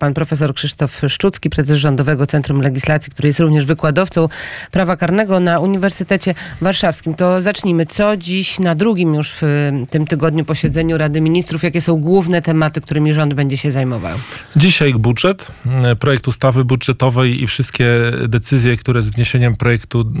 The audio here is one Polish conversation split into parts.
pan profesor Krzysztof Szczucki, prezes Rządowego Centrum Legislacji, który jest również wykładowcą prawa karnego na Uniwersytecie Warszawskim. To zacznijmy. Co dziś na drugim już w tym tygodniu posiedzeniu Rady Ministrów? Jakie są główne tematy, którymi rząd będzie się zajmował? Dzisiaj budżet, projekt ustawy budżetowej i wszystkie decyzje, które z wniesieniem projektu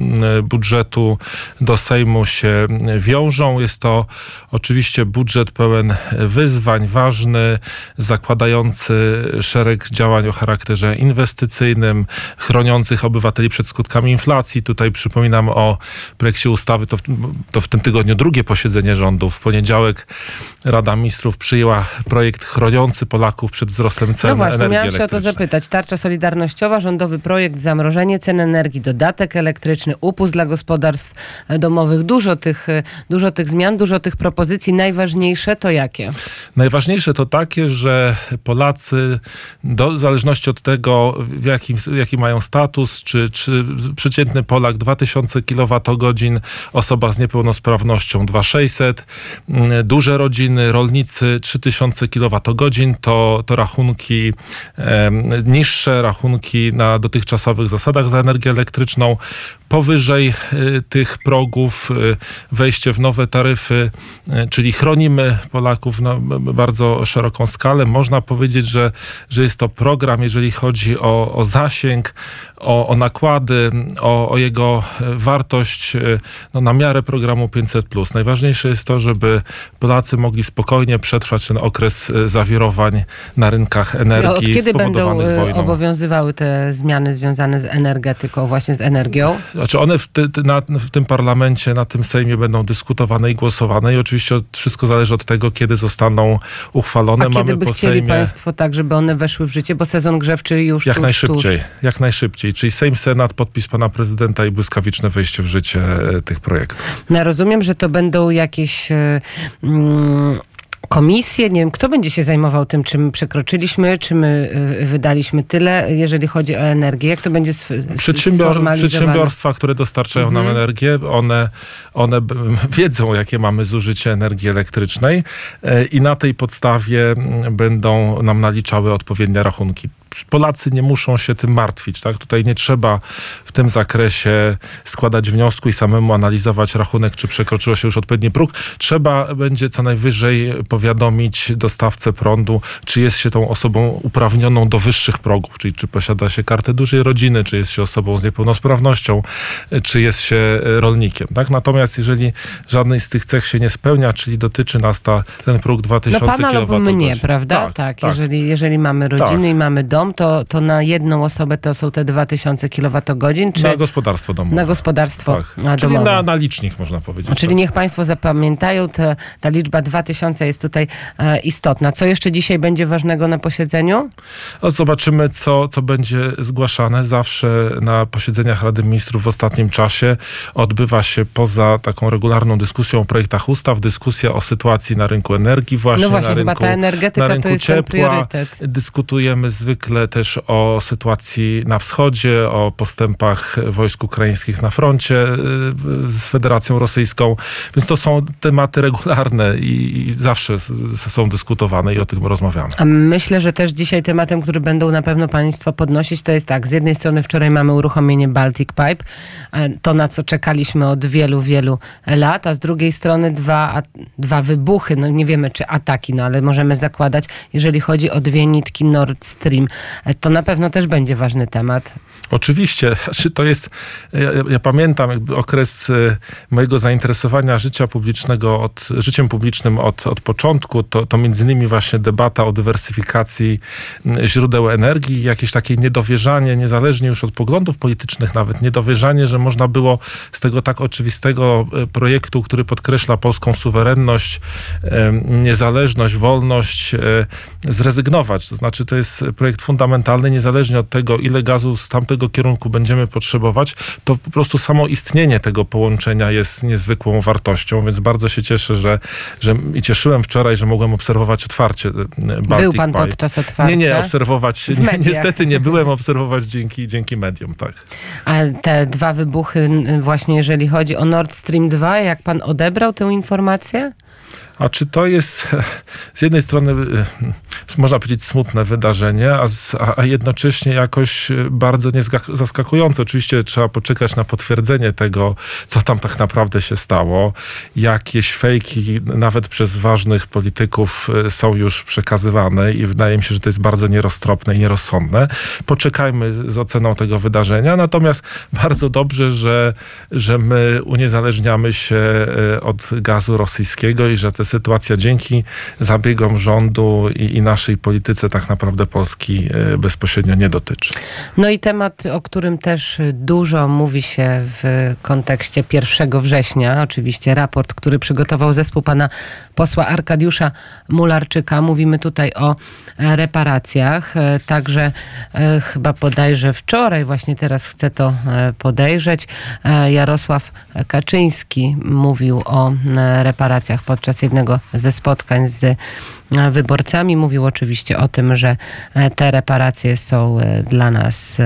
budżetu do Sejmu się wiążą. Jest to oczywiście budżet pełen wyzwań, ważny, zakładający szereg działań o charakterze inwestycyjnym, chroniących obywateli przed skutkami inflacji. Tutaj przypominam o projekcie ustawy, to w, to w tym tygodniu drugie posiedzenie rządu. W poniedziałek Rada Ministrów przyjęła projekt chroniący Polaków przed wzrostem cen No właśnie, energii miałam się o to zapytać. Tarcza solidarnościowa, rządowy projekt, zamrożenie cen energii, dodatek elektryczny, upust dla gospodarstw domowych. Dużo tych, dużo tych zmian, dużo tych propozycji. Najważniejsze to jakie? Najważniejsze to takie, że Polacy, do, w zależności od tego, w jakim, jaki mają status, czy, czy przeciętny Polak 2000 kWh, osoba z niepełnosprawnością 2600, mm, duże rodziny, rolnicy 3000 kWh, to, to rachunki e, niższe, rachunki na dotychczasowych zasadach za energię elektryczną. Powyżej y, tych progów y, wejście w nowe taryfy, y, czyli chronimy Polaków na bardzo szeroką skalę. Można powiedzieć, że, że jest to program, jeżeli chodzi o, o zasięg, o, o nakłady, o, o, jego wartość no, na miarę programu 500. Najważniejsze jest to, żeby Polacy mogli spokojnie przetrwać ten okres zawirowań na rynkach energii. Od kiedy będą wojną. obowiązywały te zmiany związane z energetyką, właśnie z energią? Znaczy one w, ty, na, w tym parlamencie, na tym Sejmie będą dyskutowane i głosowane i oczywiście wszystko zależy od tego, kiedy zostaną uchwalone. A Mamy kiedy by chcieli Sejmie... Państwo tak, żeby one weszły w życie, bo sezon grzewczy już Jak tuż, najszybciej, tuż. jak najszybciej. Czyli Sejm, Senat, podpis pana prezydenta i błyskawiczne wejście w życie e, tych projektów. No, rozumiem, że to będą jakieś... e, Mm, komisje, nie wiem, kto będzie się zajmował tym, czy my przekroczyliśmy, czy my y, wydaliśmy tyle, jeżeli chodzi o energię. Jak to będzie Przedsiębior, przedsiębiorstwa, które dostarczają Mhm. nam energię, one, one wiedzą, jakie mamy zużycie energii elektrycznej e, i na tej podstawie mm, będą nam naliczały odpowiednie rachunki. Polacy nie muszą się tym martwić. Tak? Tutaj nie trzeba w tym zakresie składać wniosku i samemu analizować rachunek, czy przekroczyło się już odpowiedni próg. Trzeba będzie co najwyżej powiadomić dostawcę prądu, czy jest się tą osobą uprawnioną do wyższych progów, czyli czy posiada się kartę dużej rodziny, czy jest się osobą z niepełnosprawnością, czy jest się rolnikiem. Tak? Natomiast jeżeli żadnej z tych cech się nie spełnia, czyli dotyczy nas ta, ten próg No 2000 pana lub kWh. mnie, prawda? Tak, Jeżeli, jeżeli mamy rodziny Tak. i mamy dom, to, to na jedną osobę to są te 2000 kWh, czy Na gospodarstwo domowe. na gospodarstwo Tak. a, Czyli domowe. na, na licznik można powiedzieć. Czyli niech Państwo zapamiętają, te, ta liczba 2000 jest tutaj e, istotna. Co jeszcze dzisiaj będzie ważnego na posiedzeniu? No, zobaczymy, co, co będzie zgłaszane. Zawsze na posiedzeniach Rady Ministrów w ostatnim czasie odbywa się poza taką regularną dyskusją o projektach ustaw, dyskusja o sytuacji na rynku energii właśnie, no właśnie, na chyba rynku, ta energetyka na rynku to jest ciepła. priorytet. Dyskutujemy zwykle też o sytuacji na wschodzie, o postępach wojsk ukraińskich na froncie y, z Federacją Rosyjską. Więc to są tematy regularne i, zawsze są dyskutowane i o tym rozmawiamy. A myślę, że też dzisiaj tematem, który będą na pewno Państwo podnosić, to jest tak, z jednej strony wczoraj mamy uruchomienie Baltic Pipe, to na co czekaliśmy od wielu, wielu lat, a z drugiej strony dwa, dwa wybuchy, no nie wiemy czy ataki, no ale możemy zakładać, jeżeli chodzi o dwie nitki Nord Stream, to na pewno też będzie ważny temat. Oczywiście, znaczy to jest, ja, ja pamiętam okres y, mojego zainteresowania życia publicznego, od, życiem publicznym od, od początku, to, to między innymi właśnie debata o dywersyfikacji źródeł energii, jakieś takie niedowierzanie, niezależnie już od poglądów politycznych nawet, niedowierzanie, że można było z tego tak oczywistego y, projektu, który podkreśla polską suwerenność, niezależność, wolność, y, zrezygnować. To znaczy to jest projekt fundamentalny, niezależnie od tego, ile gazu z tamtego kierunku będziemy potrzebować, to po prostu samo istnienie tego połączenia jest niezwykłą wartością, więc bardzo się cieszę, że, że i cieszyłem wczoraj, że mogłem obserwować otwarcie e, Baltic Był pan Pipe. podczas otwarcia? Nie, nie, obserwować, nie, niestety nie byłem obserwować dzięki, dzięki mediom, tak. A te dwa wybuchy, właśnie jeżeli chodzi o Nord Stream 2, jak pan odebrał tę informację? A czy to jest z jednej strony, można powiedzieć, smutne wydarzenie, a, z, a jednocześnie jakoś bardzo zaskakujące. Oczywiście trzeba poczekać na potwierdzenie tego, co tam tak naprawdę się stało. Jakieś fejki, nawet przez ważnych polityków, są już przekazywane i wydaje mi się, że to jest bardzo nieroztropne i nierozsądne. Poczekajmy z oceną tego wydarzenia. Natomiast bardzo dobrze, że, że my uniezależniamy się od gazu rosyjskiego i że ta sytuacja dzięki zabiegom rządu i, i naszej polityce tak naprawdę Polski e, bezpośrednio nie dotyczy. No i temat, o którym też dużo mówi się w kontekście 1 września, oczywiście raport, który przygotował zespół pana posła Arkadiusza Mularczyka. Mówimy tutaj o e, reparacjach. Także chyba bodajże wczoraj, właśnie teraz chcę to podejrzeć, Jarosław Kaczyński mówił o e, reparacjach podczas jednego ze spotkań z e, wyborcami. Mówił oczywiście o tym, że e, te reparacje są dla nas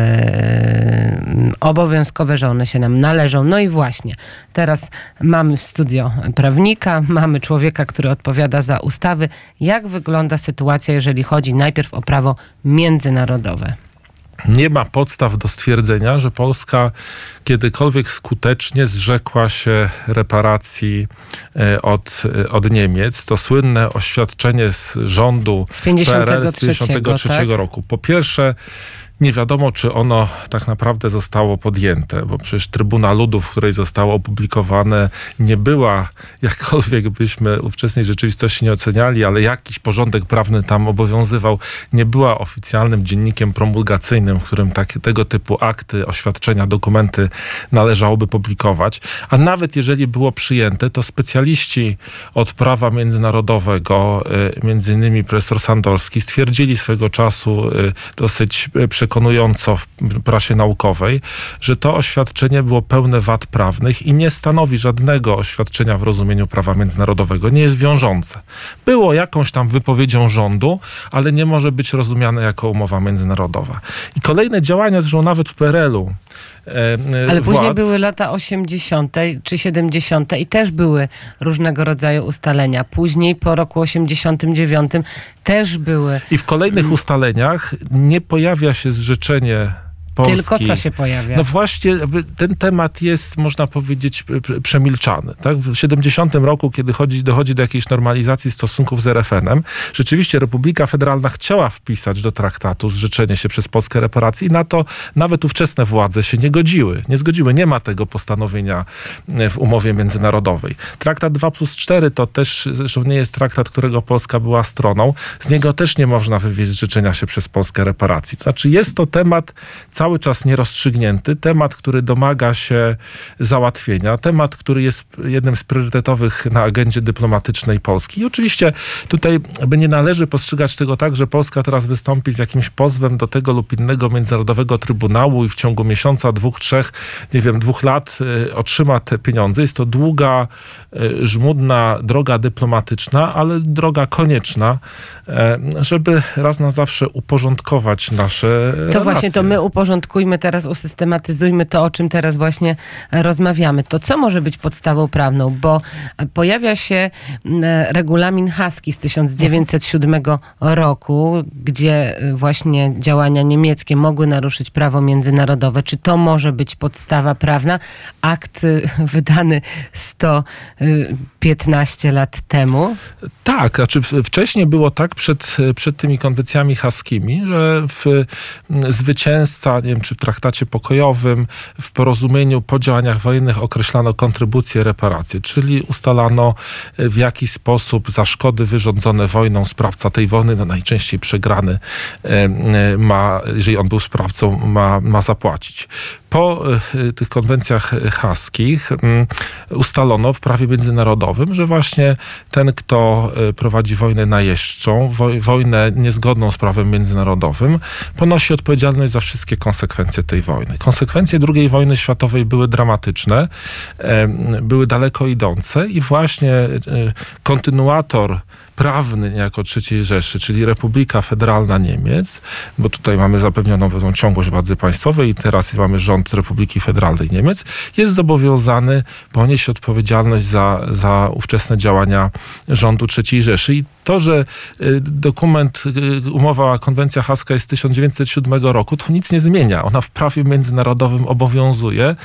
obowiązkowe, że one się nam należą. No i właśnie, teraz mamy w studio prawnika, mamy człowieka, który odpowiada za ustawy. Jak wygląda sytuacja, jeżeli chodzi najpierw o prawo międzynarodowe? Nie ma podstaw do stwierdzenia, że Polska kiedykolwiek skutecznie zrzekła się reparacji e, od, e, od Niemiec. To słynne oświadczenie z rządu z 53, PRL z 1953 tak? roku. Po pierwsze, nie wiadomo, czy ono tak naprawdę zostało podjęte, bo przecież Trybuna Ludu, w której zostało opublikowane, nie była, jakkolwiek byśmy ówczesnej rzeczywistości nie oceniali, ale jakiś porządek prawny tam obowiązywał, nie była oficjalnym dziennikiem promulgacyjnym, w którym tak, tego typu akty, oświadczenia, dokumenty należałoby publikować. A nawet jeżeli było przyjęte, to specjaliści od prawa międzynarodowego, y, między innymi profesor Sandorski, stwierdzili swego czasu y, dosyć przekonanie, przekonująco w prasie naukowej, że to oświadczenie było pełne wad prawnych i nie stanowi żadnego oświadczenia w rozumieniu prawa międzynarodowego, nie jest wiążące. Było jakąś tam wypowiedzią rządu, ale nie może być rozumiane jako umowa międzynarodowa. I kolejne działania, zresztą nawet w PRL-u, Ale władz. później były lata 80. czy 70. i też były różnego rodzaju ustalenia. Później po roku 89 też były. I w kolejnych ustaleniach nie pojawia się zrzeczenie Polski. Tylko co się pojawia? No właśnie, ten temat jest, można powiedzieć, przemilczany. Tak? W 70 roku, kiedy chodzi, dochodzi do jakiejś normalizacji stosunków z RFN-em, rzeczywiście Republika Federalna chciała wpisać do traktatu zrzeczenie się przez Polskę reparacji i na to nawet ówczesne władze się nie godziły. Nie zgodziły. Nie ma tego postanowienia e, w umowie międzynarodowej. Traktat 2 plus 4 to też zresztą nie jest traktat, którego Polska była stroną. Z niego też nie można wywieźć zrzeczenia się przez Polskę reparacji. Znaczy jest to temat cały cały czas nierozstrzygnięty, temat, który domaga się załatwienia, temat, który jest jednym z priorytetowych na agendzie dyplomatycznej Polski. I oczywiście tutaj by nie należy postrzegać tego tak, że Polska teraz wystąpi z jakimś pozwem do tego lub innego międzynarodowego trybunału i w ciągu miesiąca, dwóch, trzech, nie wiem, dwóch lat y, otrzyma te pieniądze. Jest to długa, y, żmudna droga dyplomatyczna, ale droga konieczna, e, żeby raz na zawsze uporządkować nasze To relacje. właśnie, to my uporządkujemy uporządkujmy teraz, usystematyzujmy to, o czym teraz właśnie rozmawiamy. To co może być podstawą prawną? Bo pojawia się regulamin haski z 1907 roku, gdzie właśnie działania niemieckie mogły naruszyć prawo międzynarodowe. Czy to może być podstawa prawna? Akt y, wydany 115 lat temu? Tak, znaczy wcześniej było tak przed, przed tymi konwencjami haskimi, że w, zwycięzca nie wiem, czy w traktacie pokojowym, w porozumieniu po działaniach wojennych określano kontrybucje, reparacje, czyli ustalano e, w jaki sposób za szkody wyrządzone wojną sprawca tej wojny, no najczęściej przegrany, e, e, ma, jeżeli on był sprawcą, ma, ma zapłacić. Po tych konwencjach haskich mm, ustalono w prawie międzynarodowym, że właśnie ten, kto prowadzi wojnę najeźdźczą, wojnę niezgodną z prawem międzynarodowym, ponosi odpowiedzialność za wszystkie konsekwencje tej wojny. Konsekwencje II wojny światowej były dramatyczne, były daleko idące i właśnie e, kontynuator prawny niejako III Rzeszy, czyli Republika Federalna Niemiec, bo tutaj mamy zapewnioną pewną ciągłość władzy państwowej i teraz mamy rząd Republiki Federalnej Niemiec, jest zobowiązany ponieść odpowiedzialność za, za ówczesne działania rządu III Rzeszy. I to, że y, dokument, y, umowa, konwencja haska jest z 1907 roku, to nic nie zmienia. Ona w prawie międzynarodowym obowiązuje,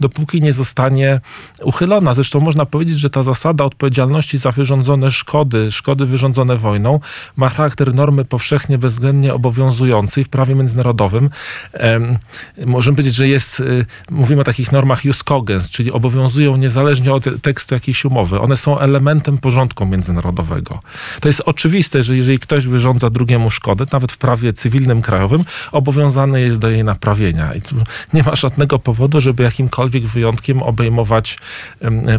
dopóki nie zostanie uchylona. Zresztą można powiedzieć, że ta zasada odpowiedzialności za wyrządzone szkody, szkody wyrządzone wojną, ma charakter normy powszechnie, bezwzględnie obowiązującej w prawie międzynarodowym. Em, możemy powiedzieć, że jest, y, mówimy o takich normach jus cogens, czyli obowiązują niezależnie od tekstu jakiejś umowy. One są elementem porządku międzynarodowego. To jest oczywiste, że jeżeli ktoś wyrządza drugiemu szkodę, nawet w prawie cywilnym krajowym, obowiązany jest do jej naprawienia. I nie ma żadnego powodu, żeby jakimkolwiek wyjątkiem obejmować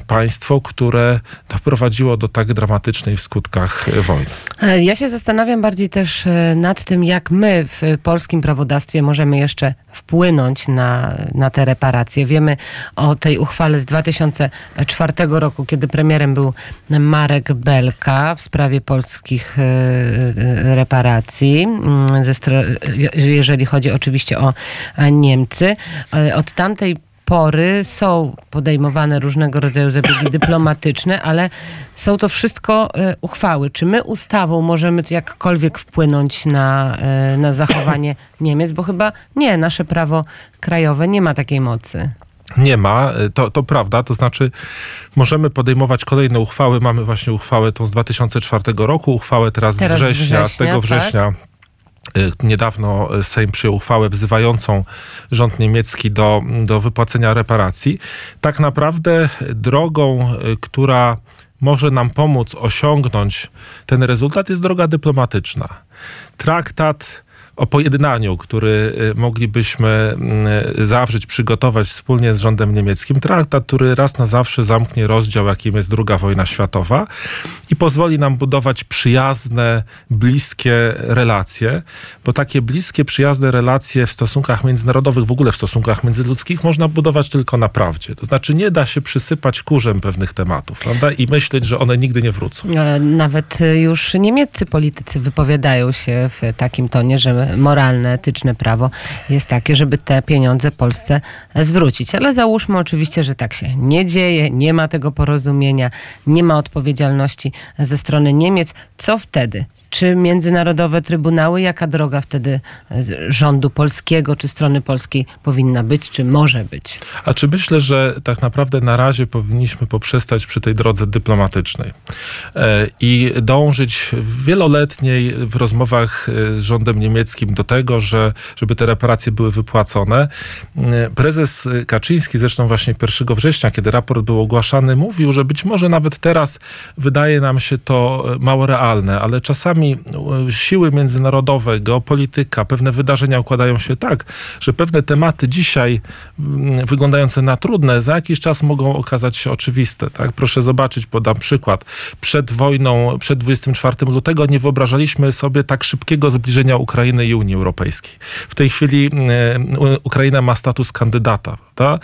państwo, które doprowadziło do tak dramatycznej w skutkach e, wojny. E, Ja się zastanawiam bardziej też e, nad tym, jak my w polskim prawodawstwie możemy jeszcze wpłynąć na, na te reparacje. Wiemy o tej uchwale z 2004 roku, kiedy premierem był Marek Belka w sprawie polskich reparacji, mm, jeżeli chodzi oczywiście o Niemcy. E, Od tamtej pory są podejmowane różnego rodzaju zabiegi dyplomatyczne, ale są to wszystko e, uchwały. Czy my ustawą możemy jakkolwiek wpłynąć na, e, na zachowanie Niemiec? Bo chyba nie, nasze prawo krajowe nie ma takiej mocy. Nie ma, to, to prawda, to znaczy możemy podejmować kolejne uchwały. Mamy właśnie uchwałę tą z 2004 roku, uchwałę teraz, Teraz z września, z tego tak. września. y, Niedawno Sejm przyjął uchwałę wzywającą rząd niemiecki do, do wypłacenia reparacji. Tak naprawdę drogą, y, która może nam pomóc osiągnąć ten rezultat, jest droga dyplomatyczna. Traktat o pojednaniu, który y, moglibyśmy y, zawrzeć, przygotować wspólnie z rządem niemieckim. Traktat, który raz na zawsze zamknie rozdział, jakim jest II wojna światowa i pozwoli nam budować przyjazne, bliskie relacje, bo takie bliskie, przyjazne relacje w stosunkach międzynarodowych, w ogóle w stosunkach międzyludzkich można budować tylko na prawdzie. To znaczy nie da się przysypać kurzem pewnych tematów, prawda? I myśleć, że one nigdy nie wrócą. E, Nawet e, już niemieccy politycy wypowiadają się w takim tonie, że moralne, etyczne prawo jest takie, żeby te pieniądze Polsce zwrócić. Ale załóżmy oczywiście, że tak się nie dzieje, nie ma tego porozumienia, nie ma odpowiedzialności ze strony Niemiec. Co wtedy? Czy międzynarodowe trybunały, jaka droga wtedy e, rządu polskiego czy strony polskiej powinna być, czy może być? A czy myślę, że tak naprawdę na razie powinniśmy poprzestać przy tej drodze dyplomatycznej e, i dążyć wieloletniej w rozmowach e, z rządem niemieckim do tego, że, żeby te reparacje były wypłacone. Prezes Kaczyński zresztą właśnie 1 września, kiedy raport był ogłaszany, mówił, że być może nawet teraz wydaje nam się to mało realne, ale czasami e, siły międzynarodowe, geopolityka, pewne wydarzenia układają się tak, że pewne tematy dzisiaj mm, wyglądające na trudne, za jakiś czas mogą okazać się oczywiste. Tak? Proszę zobaczyć, podam przykład. Przed wojną, przed 24 lutego nie wyobrażaliśmy sobie tak szybkiego zbliżenia Ukrainy i Unii Europejskiej. W tej chwili e, U- Ukraina ma status kandydata. E,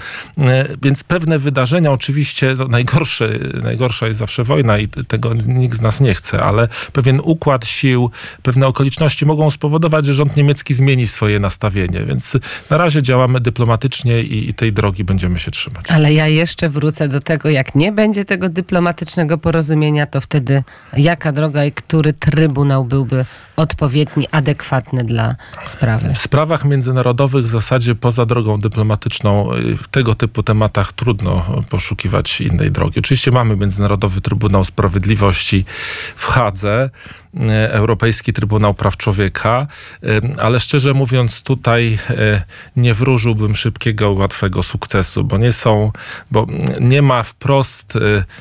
Więc pewne wydarzenia, oczywiście no, najgorsze, najgorsza jest zawsze wojna i tego nikt z nas nie chce, ale pewien układ sił, pewne okoliczności mogą spowodować, że rząd niemiecki zmieni swoje nastawienie. Więc na razie działamy dyplomatycznie i, i tej drogi będziemy się trzymać. Ale ja jeszcze wrócę do tego, jak nie będzie tego dyplomatycznego porozumienia, to wtedy jaka droga i który trybunał byłby odpowiedni, adekwatny dla sprawy? W sprawach międzynarodowych w zasadzie poza drogą dyplomatyczną y, w tego typu tematach trudno poszukiwać innej drogi. Oczywiście mamy Międzynarodowy Trybunał Sprawiedliwości w Hadze, Europejski Trybunał Praw Człowieka, y, ale szczerze mówiąc tutaj y, nie wróżyłbym szybkiego, łatwego sukcesu, bo nie są, bo nie ma wprost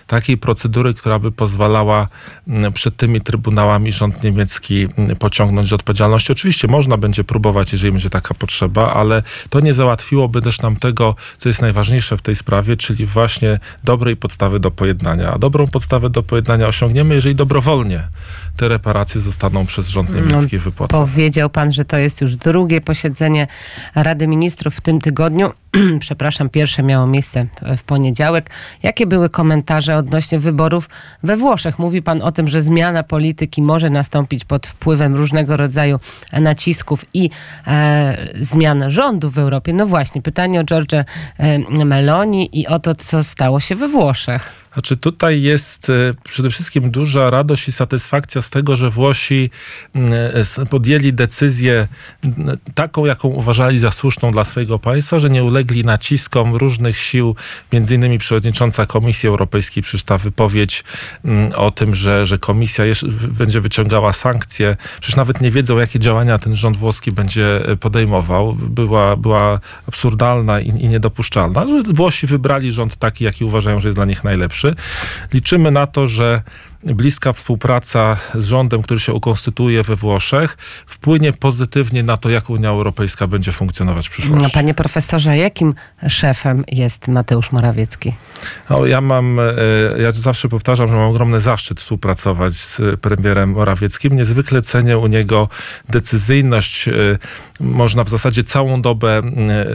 takiej procedury, która by pozwalała przed tymi trybunałami rząd niemiecki pociągnąć do odpowiedzialności. Oczywiście można będzie próbować, jeżeli będzie taka potrzeba, ale to nie załatwiłoby też nam tego, co jest najważniejsze w tej sprawie, czyli właśnie dobrej podstawy do pojednania. A dobrą podstawę do pojednania osiągniemy, jeżeli dobrowolnie te reparacje zostaną przez rząd niemiecki wypłacone. Powiedział pan, że to jest już drugie posiedzenie Rady Ministrów w tym tygodniu. przepraszam, pierwsze miało miejsce w poniedziałek. Jakie były komentarze odnośnie wyborów we Włoszech? Mówi pan o tym, że zmiana polityki może nastąpić pod wpływem różnego rodzaju nacisków i e, zmian rządu w Europie. No właśnie, pytanie o George Meloni i o to, co stało się we Włoszech. Znaczy tutaj jest e, przede wszystkim duża radość i satysfakcja z tego, że Włosi mm, s- podjęli decyzję taką, jaką uważali za słuszną dla swojego państwa, że nie ulegli naciskom różnych sił, między innymi przewodnicząca Komisji Europejskiej przeczyta wypowiedź mm, o tym, że, że komisja będzie wyciągała sankcje. Przecież nawet nie wiedzą, jakie działania ten rząd włoski będzie e, podejmował. Była, była absurdalna i, i niedopuszczalna, że Włosi wybrali rząd taki, jaki uważają, że jest dla nich najlepszy. Liczymy na to, że bliska współpraca z rządem, który się ukonstytuuje we Włoszech, wpłynie pozytywnie na to, jak Unia Europejska będzie funkcjonować w No, przyszłości. panie profesorze, jakim szefem jest Mateusz Morawiecki? No, ja mam, e, ja zawsze powtarzam, że mam ogromny zaszczyt współpracować z premierem Morawieckim. Niezwykle cenię u niego decyzyjność. E, Można w zasadzie całą dobę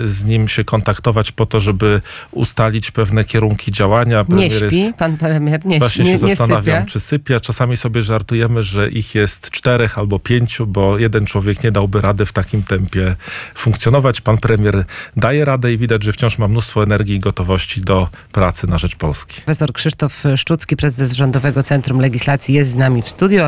z nim się kontaktować po to, żeby ustalić pewne kierunki działania. Nie Premier jest- śpi pan premier? Nie, Właśnie nie, się nie zastanawiam, sypia? czy sypia. Czasami sobie żartujemy, że ich jest czterech albo pięciu, bo jeden człowiek nie dałby rady w takim tempie funkcjonować. Pan premier daje radę i widać, że wciąż ma mnóstwo energii i gotowości do pracy na rzecz Polski. Profesor Krzysztof Szczucki, prezes Rządowego Centrum Legislacji jest z nami w studiu,